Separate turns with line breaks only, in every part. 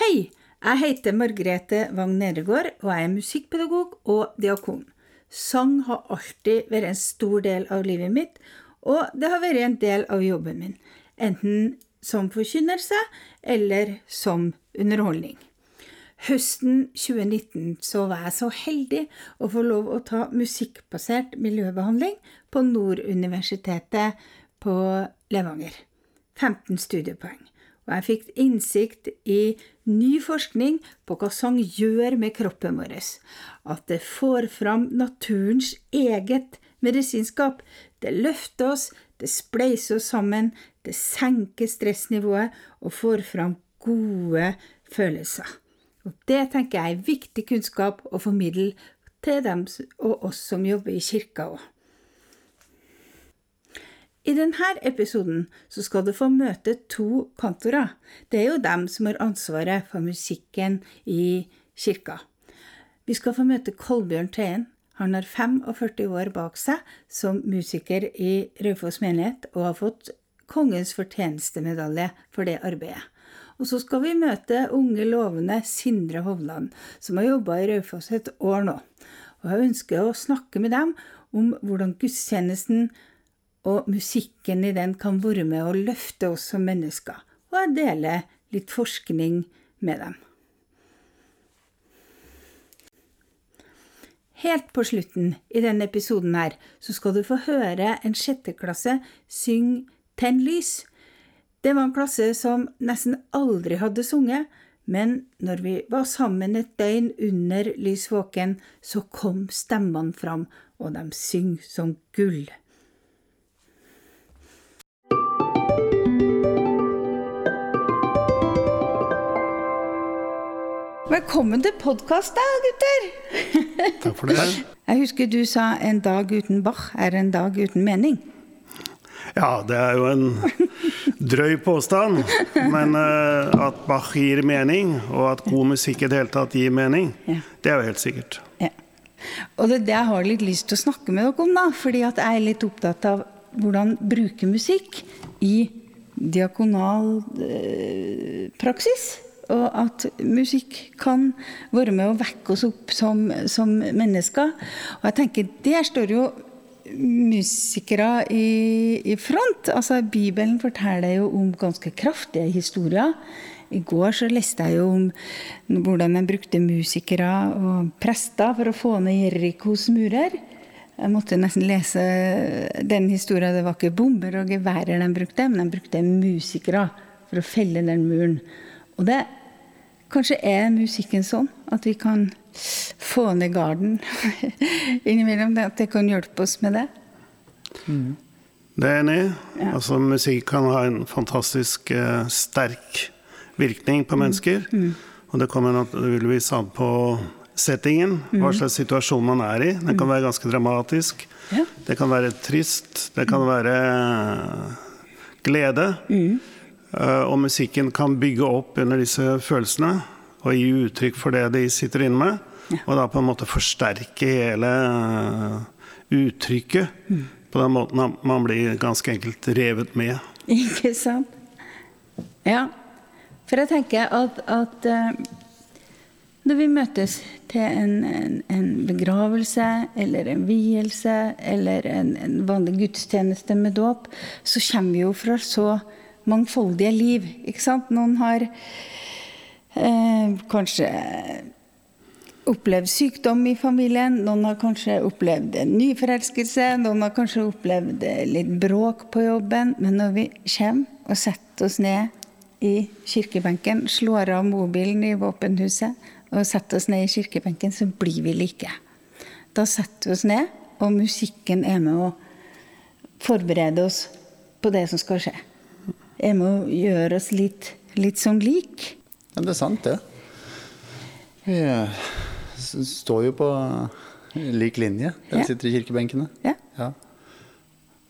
Hei, jeg heter Margrethe Wang Nedregård, og jeg er musikkpedagog og diakon. Sang har alltid vært en stor del av livet mitt, og det har vært en del av jobben min, enten som forkynnelse eller som underholdning. Høsten 2019 så var jeg så heldig å få lov å ta musikkbasert miljøbehandling på Nord universitetet på Levanger. 15 studiepoeng. Og jeg fikk innsikt i ny forskning på hva sang gjør med kroppen vår. At det får fram naturens eget medisinskap. Det løfter oss, det spleiser oss sammen, det senker stressnivået og får fram gode følelser. Og det tenker jeg er viktig kunnskap å formidle til dem og oss som jobber i kirka òg. I denne episoden skal du få møte to kantorer. Det er jo dem som har ansvaret for musikken i kirka. Vi skal få møte Kolbjørn Tøyen. Han har 45 år bak seg som musiker i Raufoss menighet, og har fått Kongens fortjenestemedalje for det arbeidet. Og så skal vi møte unge, lovende Sindre Hovland, som har jobba i Raufoss et år nå. Og jeg ønsker å snakke med dem om hvordan gudstjenesten og musikken i den kan være med å løfte oss som mennesker, og jeg deler litt forskning med dem. Helt på slutten i denne episoden her, så skal du få høre en sjetteklasse synge Tenn lys. Det var en klasse som nesten aldri hadde sunget, men når vi var sammen et døgn under lys våken, så kom stemmene fram, og de synger som gull. Velkommen til podkast, da, gutter!
Takk for det.
Jeg husker du sa 'en dag uten Bach er en dag uten mening'.
Ja, det er jo en drøy påstand. Men uh, at Bach gir mening, og at god musikk i det hele tatt gir mening,
Ja.
det er jo helt sikkert.
Ja. Og det er det jeg har litt lyst til å snakke med dere om, da. Fordi at jeg er litt opptatt av hvordan bruke musikk i diakonal eh, praksis. Og at musikk kan være med å vekke oss opp som, som mennesker. Og jeg tenker, der står jo musikere i, i front. Altså, Bibelen forteller jo om ganske kraftige historier. I går så leste jeg jo om hvordan de brukte musikere og prester for å få ned Jerikos murer. Jeg måtte nesten lese den historien. Det var ikke bomber og geværer de brukte, men de brukte musikere for å felle den muren. Og det Kanskje er musikken sånn at vi kan få ned garden innimellom. At det kan hjelpe oss med det.
Det er jeg enig i.
Ja.
Altså, musikk kan ha en fantastisk eh, sterk virkning på mennesker. Og det kommer naturligvis an på settingen, hva slags situasjon man er i. Den kan være ganske dramatisk.
Ja.
Det kan være trist. Det kan være eh, glede. Eh, Og musikken kan bygge opp under disse følelsene og gi uttrykk for det de sitter inne med. Og da på en måte forsterke hele eh, uttrykket. På den måten at man blir ganske enkelt revet med.
Ikke sant? Ja. For jeg tenker at, at eh, når vi møtes til en, en, en begravelse eller en vielse eller en, en vanlig gudstjeneste med dåp, så kommer vi jo fra så mangfoldige liv. Ikke sant? Noen har eh, kanskje opplevd sykdom i familien. Noen har kanskje opplevd en nyforelskelse. Noen har kanskje opplevd eh, litt bråk på jobben. Men når vi kommer og setter oss ned i kirkebenken, slår av mobilen i våpenhuset og setter oss ned i kirkebenken, så blir vi like. Da setter vi oss ned, og musikken er med å forberede oss på det som skal skje. Er må å gjøre oss litt, litt sånn lik.
Ja, det er sant, det. Vi eh, står jo på lik linje,
Ja.
vi sitter i kirkebenkene.
Ja.
Ja.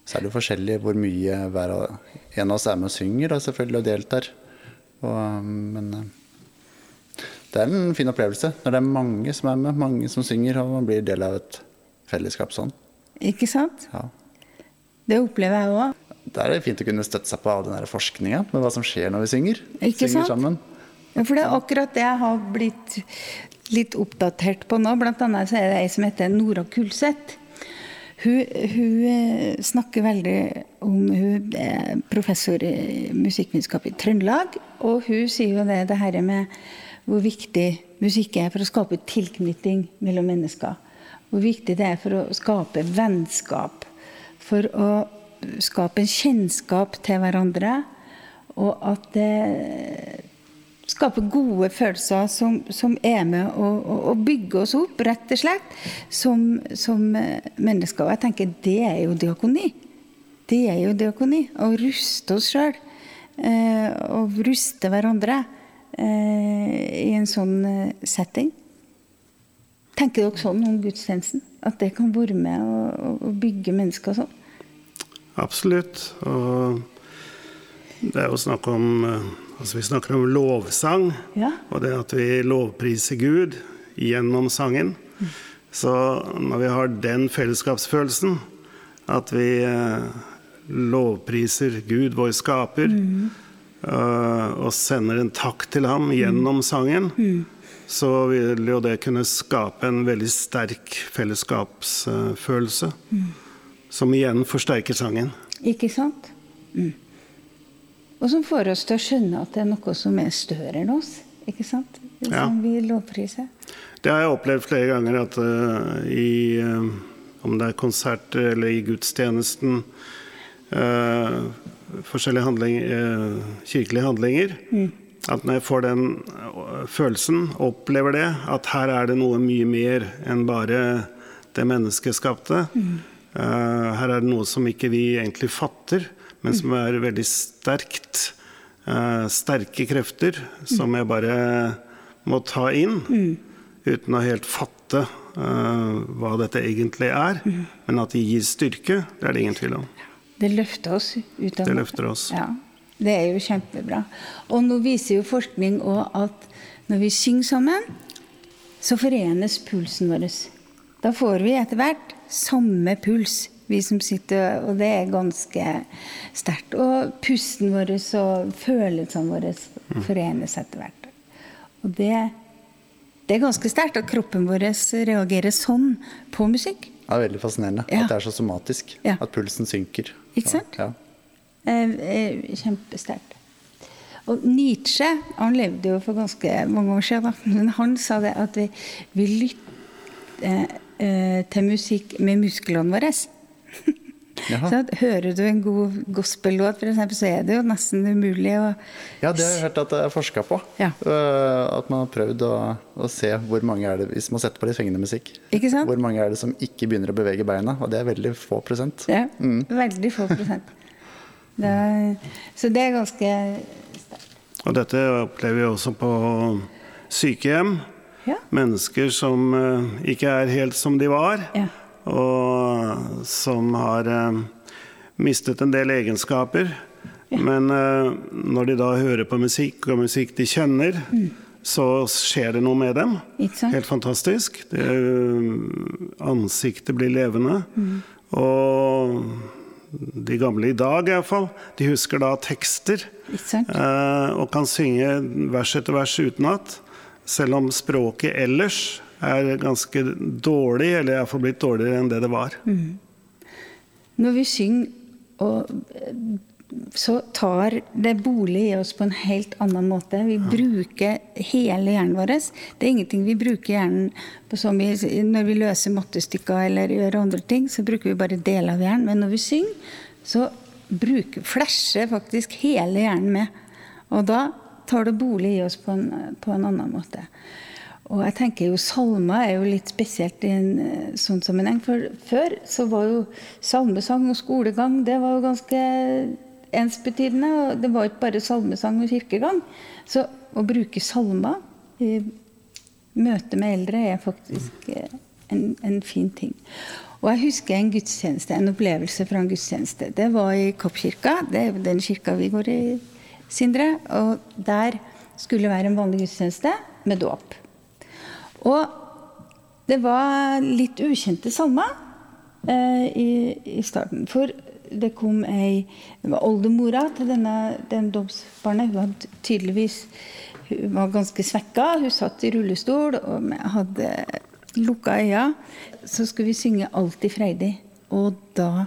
Så er det jo forskjellig hvor mye hver en av oss er med og synger, da, selvfølgelig, og deltar. Og, men eh, det er en fin opplevelse når det er mange som er med, mange som synger, og man blir del av et fellesskap sånn.
Ikke sant?
Ja.
Det opplever jeg òg.
Da er det fint å kunne støtte seg på all den der forskninga med hva som skjer når vi synger.
Ikke
synger
sant?
sammen.
Ja, for det er akkurat det jeg har blitt litt oppdatert på nå. Blant annet så er det ei som heter Nora Kulseth. Hun, hun eh, snakker veldig om Hun er professor i musikkvitenskap i Trøndelag. Og hun sier jo det, det her med hvor viktig musikk er for å skape tilknytning mellom mennesker. Hvor viktig det er for å skape vennskap. For å skape en kjennskap til hverandre. Og at det skaper gode følelser som, som er med å, å, å, bygge oss opp, rett og slett, som, som mennesker. Og jeg tenker det er jo diakoni. Det er jo diakoni. Å ruste oss sjøl. Eh, og ruste hverandre eh, i en sånn eh, setting. Tenker dere sånn om gudstjenesten? At det kan være med å, å bygge mennesker sånn?
Absolutt. Og det er jo snakk om eh, Altså Vi snakker om lovsang,
ja.
og det at vi lovpriser Gud gjennom sangen. Mm. Så når vi har den fellesskapsfølelsen, at vi eh, lovpriser Gud, vår skaper, mm. uh, og sender en takk til ham gjennom sangen, mm. så vil jo det kunne skape en veldig sterk fellesskapsfølelse. Som igjen forsterker sangen.
Ikke sant? Mm. Og som får oss til å skjønne at det er noe som er større enn oss. ikke sant? Som ja. vi lovpriser.
Det har jeg opplevd flere ganger, at uh, i uh, Om det er konsert eller i gudstjenesten uh, Forskjellige handling, kirkelige handlinger. Mm. At når jeg får den følelsen, opplever det, at her er det noe mye mer enn bare det menneskeskapte. Mm. Her er det noe som ikke vi egentlig fatter men som er veldig sterkt. Uh, sterke krefter som jeg bare må ta inn. Uten å helt fatte uh, hva dette egentlig er. Men at de gir styrke, det er det ingen tvil om.
Det løfter oss ut av
Det løfter oss.
Ja, det er jo kjempebra. Og nå viser jo forskning òg at når vi synger sammen, så forenes pulsen vår. Da får vi etter hvert samme puls vi som sitter Og det er ganske sterkt. Og pusten vår og følelsene våre forenes etter hvert. Og det, det er ganske sterkt at kroppen vår reagerer sånn på musikk.
Det er veldig fascinerende ja. at det er så somatisk. Ja. At pulsen synker.
Ikke sant? Ja. Eh, eh, kjempesterkt. Og Nietzsche han levde jo for ganske mange år siden, men han sa det at vi, vi lytter eh, til musikk med musklene våre. Så hører du en god gospel-låt, så er det jo nesten umulig å
Ja, det har jeg hørt at det er forska på. Ja. Uh, at man har prøvd å, å, se hvor mange er det Hvis man setter på litt fengende musikk, hvor mange er det som ikke begynner å bevege beina? Og det er veldig få prosent.
Ja, mm. veldig få prosent. Det er, så det er ganske sterkt.
Og dette opplever vi også på sykehjem. Ja. Mennesker som uh, ikke er helt som de var. Ja og som har eh, mistet en del egenskaper. Ja. Men eh, når de da hører på musikk, og musikk de kjenner, mm. så skjer det noe med dem. Helt fantastisk. Det, ansiktet blir levende. Mm. Og de gamle i dag iallfall, de husker da tekster. Eh, og kan synge vers etter vers utenat. Selv om språket ellers er ganske dårlig, eller er blitt dårligere enn det det var. Mm.
Når vi synger, og, så tar det bolig i oss på en helt annen måte. Vi ja. bruker hele hjernen vår. Det er ingenting vi bruker hjernen på som vi, Når vi løser mattestykker eller gjør andre ting, så bruker vi bare deler av hjernen. Men når vi synger, så bruker, flasher faktisk hele hjernen med. Og da tar det bolig i oss på en, på en annen måte. Og jeg tenker jo Salmer er jo litt spesielt i en sånn sammenheng. For før så var jo salmesang og skolegang det var jo ganske ensbetydende. Og det var ikke bare salmesang og kirkegang. Så å bruke salmer i møte med eldre er faktisk eh, en, en fin ting. Og jeg husker en gudstjeneste, en opplevelse fra en gudstjeneste. Det var i Kappkirka. Det er den kirka vi går i, Sindre. Og der skulle være en vanlig gudstjeneste med dåp. Og det var litt ukjente salmer eh, i, i, starten. For det kom ei det var Oldemora til denne, den dåpsbarnet. Hun hadde tydeligvis hun var ganske svekka. Hun satt i rullestol og hadde lukka øyne. Så skulle vi synge 'Alltid freidig'. Og da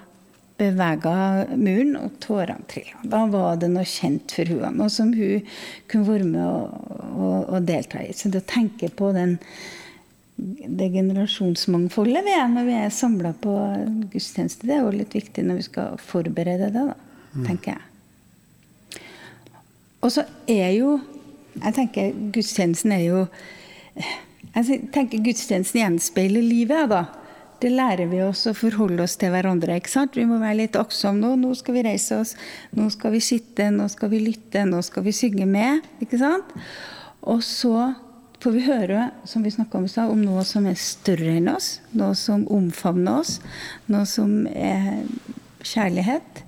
bevega muren, og tårene trilla. Da var det noe kjent for henne, noe som hun kunne være med og, og, og delta i. Så det å tenke på den, det generasjonsmangfoldet vi er når vi er samla på gudstjeneste, det er jo litt viktig når vi skal forberede det, da, tenker jeg. Og så er jo Jeg tenker gudstjenesten er jo Jeg tenker gudstjenesten gjenspeiler livet, da. Det lærer vi oss å forholde oss til hverandre. ikke sant? Vi må være litt aktsomme nå. Nå skal vi reise oss, nå skal vi sitte, nå skal vi lytte, nå skal vi synge med. ikke sant? Og så får vi høre, som vi om i stad, om noe som er større enn oss. Noe som omfavner oss. Noe som er kjærlighet.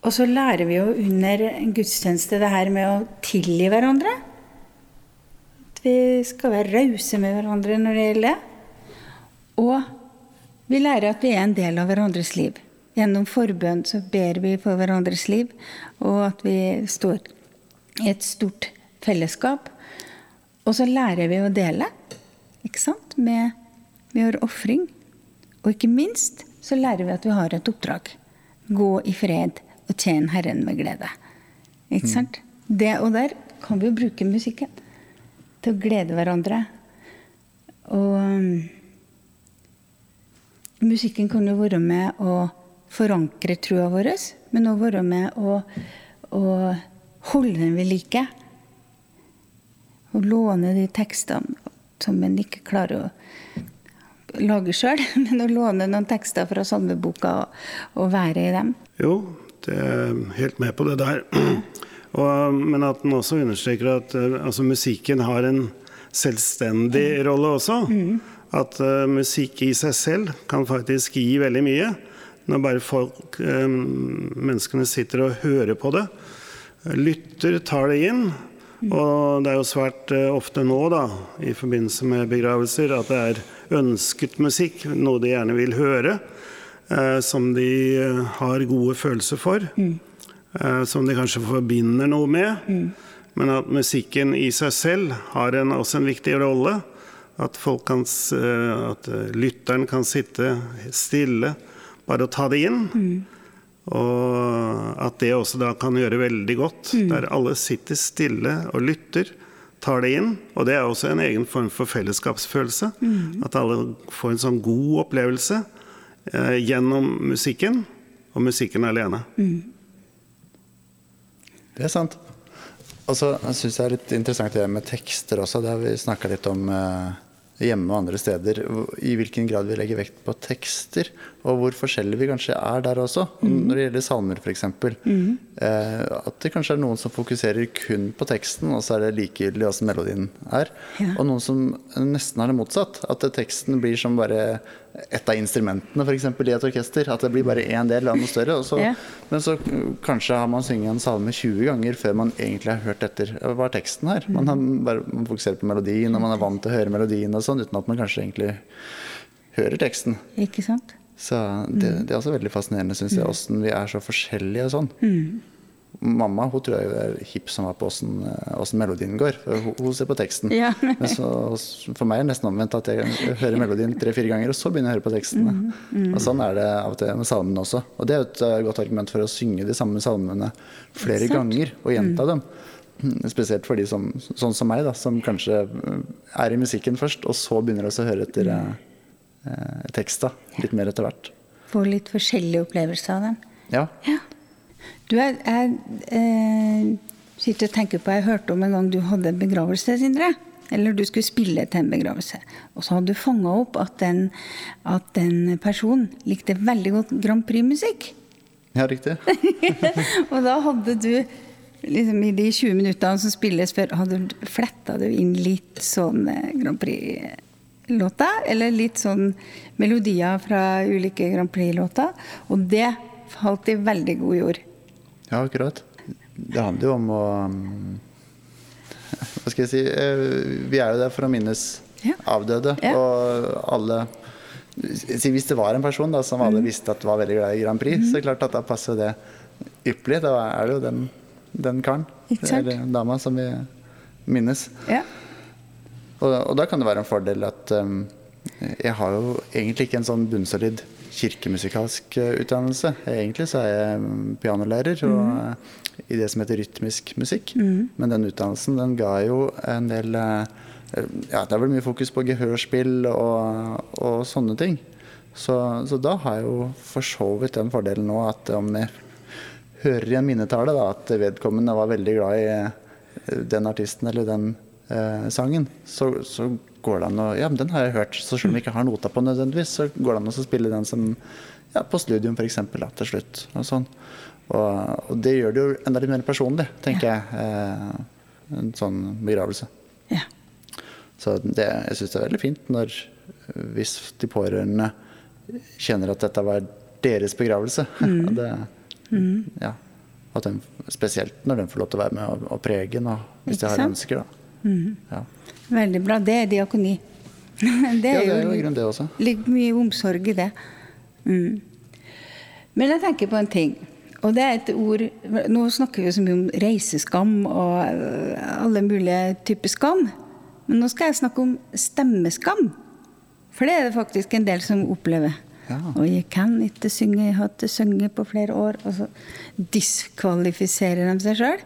Og så lærer vi jo under en gudstjeneste det her med å tilgi hverandre. At vi skal være rause med hverandre når det gjelder det. Og vi lærer at vi er en del av hverandres liv. Gjennom forbønn så ber vi for hverandres liv, og at vi står i et stort fellesskap. Og så lærer vi å dele, ikke sant? Med, vi har ofring. Og ikke minst så lærer vi at vi har et oppdrag. Gå i fred og tjene Herren med glede. Ikke sant? Det, og der kan vi jo bruke musikken til å glede hverandre. Og musikken kan jo være med å forankre trua vår, men òg være med å, å holde den ved like. Å låne de tekstene som en ikke klarer å lage sjøl, men å låne noen tekster fra salmeboka og, og være i dem.
Jo, det er helt med på det der. Og, men at den også understreker at uh, altså, musikken har en selvstendig rolle også. Mm. At uh, musikk i seg selv kan faktisk gi veldig mye. Når bare folk, uh, menneskene sitter og hører på det, lytter, tar det inn. Og det er jo svært ofte nå, da, i forbindelse med begravelser, at det er ønsket musikk, noe de gjerne vil høre. Eh, som de eh, har gode følelser for. Mm. Eh, som de kanskje forbinder noe med. Mm. Men at musikken i seg selv har en, også en viktig rolle. At, kan, at, lytteren kan sitte stille, bare å ta det inn. Mm. Og at det også da kan gjøre veldig godt, mm. der alle sitter stille og lytter, tar det inn. Og det er også en egen form for fellesskapsfølelse. Mm. At alle får en sånn god opplevelse eh, gjennom musikken, og musikken alene. Mm.
Det er sant. Og så syns jeg det er litt interessant det med tekster også. Det har vi snakka litt om eh, hjemme og andre steder. I hvilken grad vi legger vekt på tekster, og hvor forskjellige vi kanskje er der også. Mm. Når det gjelder salmer, f.eks. Mm. Eh, at det kanskje er noen som fokuserer kun på teksten, og så er det likegyldig åssen melodien er. Ja. Og noen som nesten har det motsatt. At teksten blir som bare et av instrumentene for eksempel, i et orkester. At det blir bare én del av noe større. Så, ja. Men så kanskje har man sunget en salme 20 ganger før man egentlig har hørt etter hva er teksten her. Man, har bare, man fokuserer på melodien, og man er vant til å høre melodien og sånn, uten at man kanskje egentlig hører teksten.
Ikke sant?
Så det, det er også veldig fascinerende, syns jeg, åssen vi er så forskjellige og sånn. Mm. Mamma hun tror jeg er hipp som var på åssen melodien går. Hun, hun, ser på teksten. Ja. Men så, for meg er det nesten omvendt at jeg hører melodien tre-fire ganger, og så begynner jeg å høre på tekstene. Mm, mm. Og Sånn er det av og til med salmene også. Og det er et uh, godt argument for å synge de samme salmene flere ganger og gjenta mm. dem. Spesielt for de som, sånn som meg, da, som kanskje er i musikken først, og så begynner å høre etter uh, teksta litt mer etter hvert.
Få litt forskjellige opplevelser av dem.
Ja.
ja. Du, jeg, jeg eh, sitter og tenker på Jeg hørte om en gang du hadde en begravelse, Sindre. Eller du skulle spille til en begravelse. Og så hadde du fanga opp at den, at den personen likte veldig godt Grand Prix-musikk.
Ja, riktig.
og da hadde du liksom i de 20 minuttene som spilles før, hadde du fletta inn litt sånn eh, Grand Prix-låter. Eller litt sånn melodier fra ulike Grand Prix-låter. Og det falt i veldig god jord.
Ja, akkurat. Det handler jo om å Hva skal jeg si eh, Vi er jo der for å minnes ja. avdøde. Ja. Og alle Hvis det var en person da, som alle mm. visste at var veldig glad i Grand Prix, mm. så klart at da passer det ypperlig. Da er det jo den, den karen eller dama som vi minnes.
Ja.
Og, og da kan det være en fordel at um, jeg har jo egentlig ikke en sånn bunnsolid kirkemusikalsk uh, utdannelse. Egentlig så er jeg um, pianolærer og, mm. i det som heter rytmisk musikk. Men den utdannelsen den ga jo en del uh, Ja, det er vel mye fokus på gehørspill og, og sånne ting. Så, så da har jeg jo for så vidt den fordelen nå at om jeg hører i en minnetale da, at vedkommende var veldig glad i den artisten eller den eh, sangen, så, så går det an å Ja, men den har jeg hørt. Så selv om jeg ikke har nota på nødvendigvis, så går det an å spille den som ja, på studium f.eks. til slutt. Og, sånn. og, og, det gjør det jo enda litt mer personlig, tenker jeg. Eh, en sånn begravelse.
ja.
Så det, jeg syns det er veldig fint når hvis de pårørende kjenner at dette var deres begravelse.
Mm.
Det, ja, at den, spesielt når den får lov til å være med og, og prege den, hvis de har?
Mm.
ønsker. Da. Ja.
Veldig bra. Det er diakoni. Det
ja,
er
det er jo i grunnen det også.
Ligger mye omsorg i det. Mm. Men jeg tenker på en ting. Og det er et ord Nå snakker vi så mye om reiseskam og øh, alle mulige typer skam. Men nå skal jeg snakke om stemmeskam. For det er det faktisk en del som opplever.
Ja.
Og jeg kan ikke synge, jeg har ikke sunget på flere år. Og så diskvalifiserer de seg sjøl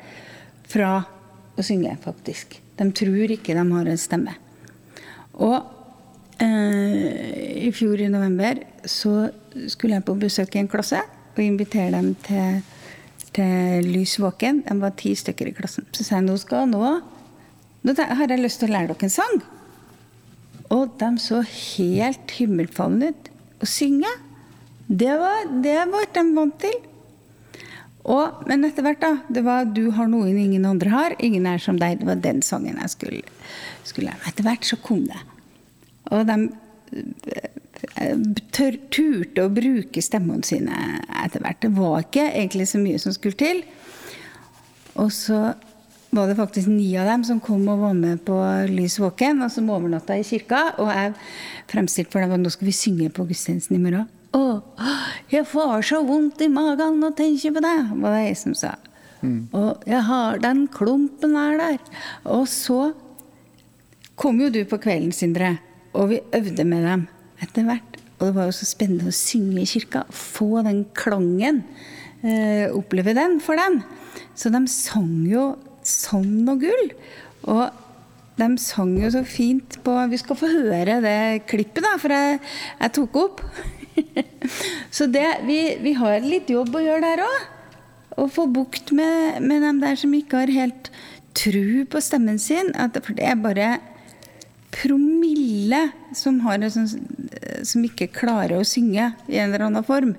fra å synge, faktisk. De tror ikke de har en stemme. Og eh, i fjor i november så skulle jeg på besøk i en klasse og invitere dem til, til Lys våken. De var ti stykker i klassen. Så sa jeg nå skal nå, nå har jeg lyst til å lære dere en sang. Og de så helt himmelfalne ut. Å synge, det var, det var de vant til. Og, men etter hvert, da. Det var 'Du har noe ingen andre har'. 'Ingen er som deg'. Det var den sangen jeg skulle, skulle. Etter hvert så kom det. Og de eh, tør, turte å bruke stemmene sine etter hvert. Det var ikke egentlig så mye som skulle til. Og så var det faktisk ni av dem som kom og var med på Lys våken, og som overnatta i kirka. Og jeg fremstilte for dem at nå skal vi synge på gudstjenesten i morgen. Å, jeg får så vondt i magen og tenker på deg, var det jeg som sa. Og jeg har den klumpen her der. Og så kom jo du på kvelden, Sindre, og vi øvde med dem etter hvert. Og det var jo så spennende å synge i kirka. Få den klangen. Eh, oppleve den for dem. Så de sang jo som noe gull. Og de sang jo så fint på Vi skal få høre det klippet, da, for jeg, jeg tok opp. så det, vi, vi har litt jobb å gjøre der òg. Å få bukt med, med dem der som ikke har helt tru på stemmen sin. At, for det er bare promille som, har en sånn, som ikke klarer å synge i en eller annen form.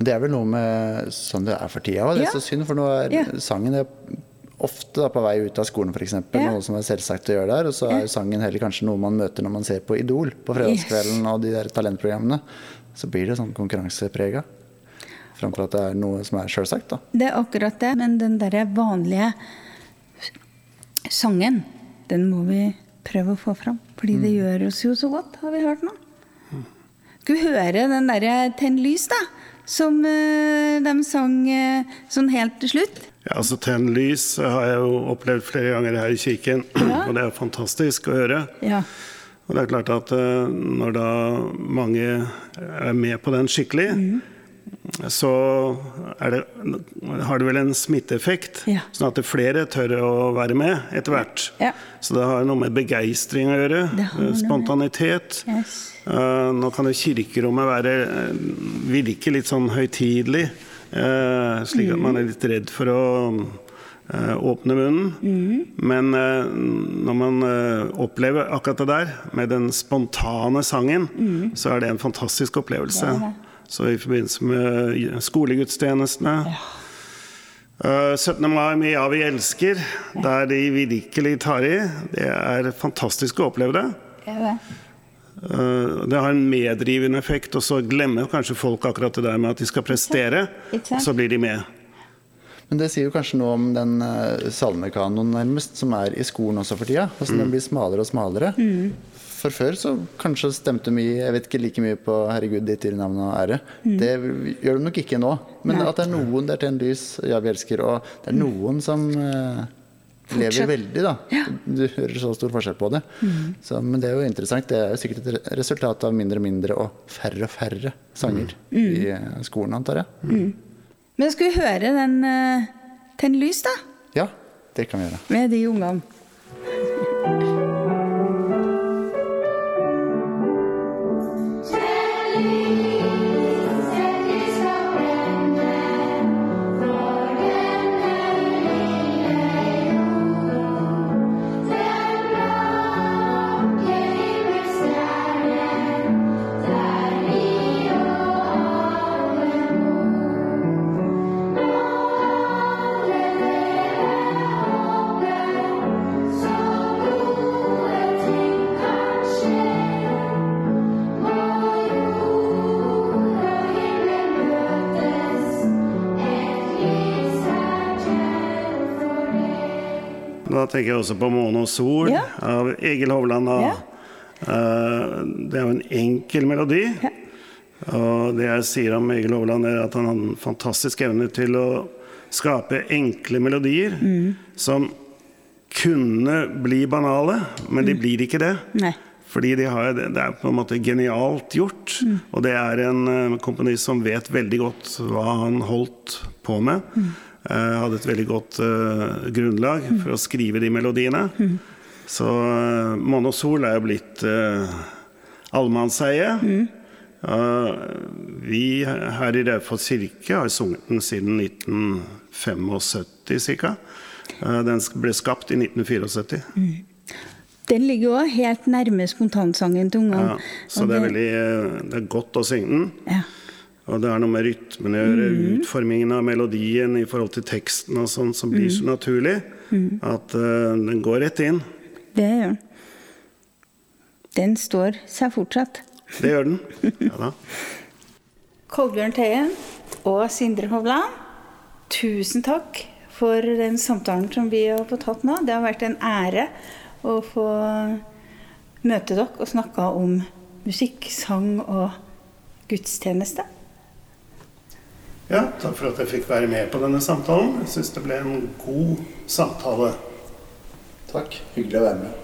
Det er vel noe med sånn det er for tida. Det er
Ja.
så synd, for nå er
Ja.
sangen er ofte da, på vei ut av skolen, f.eks.
Ja.
Noe som er selvsagt å gjøre der. Og så er
jo
sangen heller kanskje noe man møter når man ser på Idol på fredagskvelden og de der talentprogrammene. Så blir det sånn konkurranseprega. Framfor at det er noe som er sjølsagt, da.
Det er akkurat det, men den derre vanlige sangen, den må vi prøve å få fram. Fordi det gjør oss jo så godt, har vi hørt nå. Skal vi høre den derre 'Tenn lys', da? Som eh, de sang eh, sånn helt til slutt.
Ja, altså Tenn lys har jeg jo opplevd flere ganger her i kirken,
Ja.
og det er fantastisk å høre.
Ja.
Og det er klart at eh, når da mange er med på den skikkelig,
mm.
så det, har det vel en smitteeffekt,
Ja.
sånn at flere tør å være med etter hvert.
Ja.
Så det har noe med begeistring å gjøre. Eh, Spontanitet.
Yes.
Eh, nå kan jo kirkerommet være, virke litt sånn høytidelig, slik at man er litt redd for å eh, åpne munnen. Men eh, når man eh, opplever akkurat det der, med den spontane sangen, så er det en fantastisk opplevelse.
Det det.
Så i forbindelse med skolegudstjenestene eh, 17. mai med Ja, vi elsker, der de virkelig tar i. Det er fantastisk å oppleve det.
Det er det.
Eh, Det har en meddrivende effekt, og så glemmer kanskje folk akkurat det der med at de skal prestere, og så blir de med.
Men det sier jo kanskje noe om den uh, salmekanoen nærmest, som er i skolen også for tida. Altså Den blir smalere og smalere. For før så kanskje stemte mye Jeg vet ikke like mye på 'Herregud, ditt dyre navn og ære'. Det gjør de nok ikke nå. Men
Nei.
at det er noen der til en lys, ja, vi elsker, og det er noen som uh, lever veldig, da. Du hører så stor forskjell på det. Så, men det er jo interessant. Det er jo sikkert et resultat av mindre og mindre og færre og færre sanger i eh, skolen, antar jeg.
Men skal vi høre den uh, Tenn lys, da?
Ja, det kan vi gjøre.
Med de ungene.
Tenker jeg også på 'Måne og sol'
Ja.
av Egil Hovland.
Ja.
Eh, Det er jo en enkel melodi. Og det jeg sier om Egil Hovland, er at han har en fantastisk evne til å skape enkle melodier
Mm.
som kunne bli banale, men
Mm.
de blir ikke det.
Nei.
Fordi de har, det er på en måte genialt gjort. Og det er en eh, komponist som vet veldig godt hva han holdt på med. Eh, hadde et veldig godt eh, grunnlag for å skrive de melodiene. Så uh, 'Måne og sol' er jo blitt uh, allemannseie. Uh, vi her i Raufoss kirke har sunget den siden 1975 ca. den ble skapt i 1974.
Den ligger jo helt nærme spontansangen til ungene.
Ja, så det er veldig eh, det er godt å synge den.
Ja.
Og det er noe med rytmen å gjøre, utformingen av melodien i forhold til teksten og sånn, som blir så naturlig at uh, den går rett inn.
Det gjør den. Den står seg fortsatt.
Det gjør den. Ja da.
Kolbjørn Teien og Sindre Hovland, tusen takk for den samtalen som vi har fått hatt nå. Det har vært en ære å få møte dere og snakke om musikk, sang og gudstjeneste.
Ja, takk for at jeg fikk være med på denne samtalen. Jeg syns det ble en god samtale.
Takk. Hyggelig å være med.